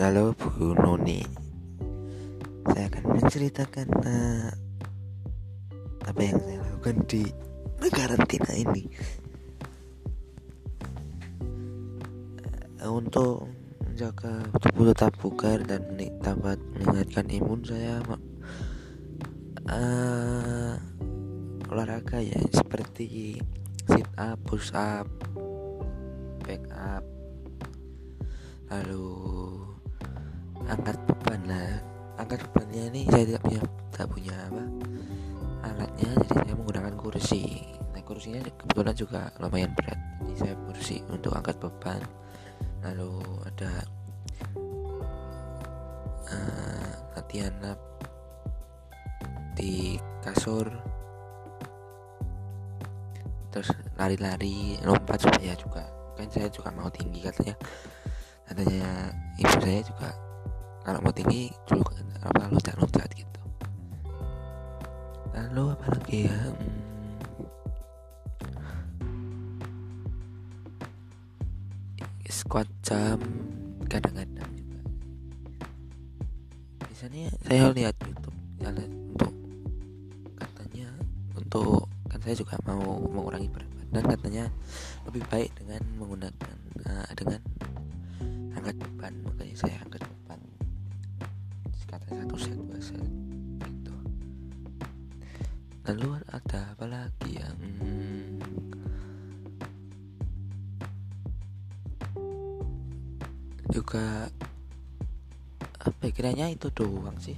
halo Bu Noni. Saya akan menceritakan uh, Apa yang saya lakukan di karantina ini. Uh, Untuk menjaga tubuh tetap bugar dan dapat meningkatkan imun saya uh, olahraga ya seperti sit up, push up, back up. Lalu angkat beban lah. Angkat bebannya ini saya tidak punya tidak punya apa alatnya jadi saya menggunakan kursi. Nah kursinya kebetulan juga lumayan berat. Jadi saya kursi untuk angkat beban. Lalu ada uh, latihan up di kasur. Terus lari-lari lompat supaya juga kan saya juga mau tinggi katanya. Katanya ibu saya juga kalau mau tinggi juga apa loncat-loncat gitu. Lalu apa lagi ya? Hmm, squat jam kadang-kadang juga. Biasanya saya lihat YouTube ya, untuk katanya untuk kan saya juga mau mengurangi berat badan katanya lebih baik dengan menggunakan uh, dengan angkat beban. Makanya saya angkat beban kata satu set dua set gitu. Lalu ada apa lagi yang juga apa ya, kiranya itu doang sih.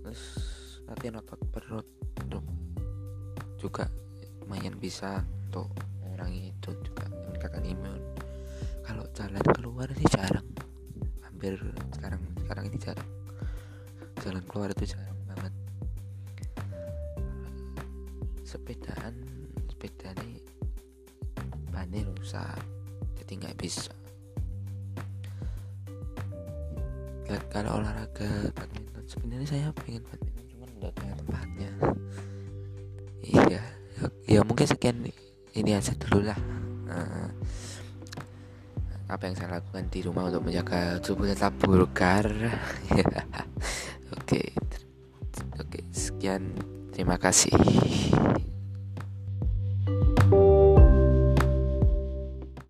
Terus latihan otot perut juga lumayan bisa untuk mengurangi itu juga meningkatkan imun. Kalau jalan keluar sih jarang. Hampir sekarang sekarang ini jarang. Jalan keluar itu jarang banget. Sepedaan sepeda ini bannya rusak jadi nggak bisa. Dan kalau olahraga badminton sebenarnya saya pengen badminton cuman nggak ada tempatnya. Iya ya mungkin sekian ini aja dulu lah. Uh, apa yang saya lakukan di rumah untuk menjaga tubuh tetap bugar oke oke sekian. Terima kasih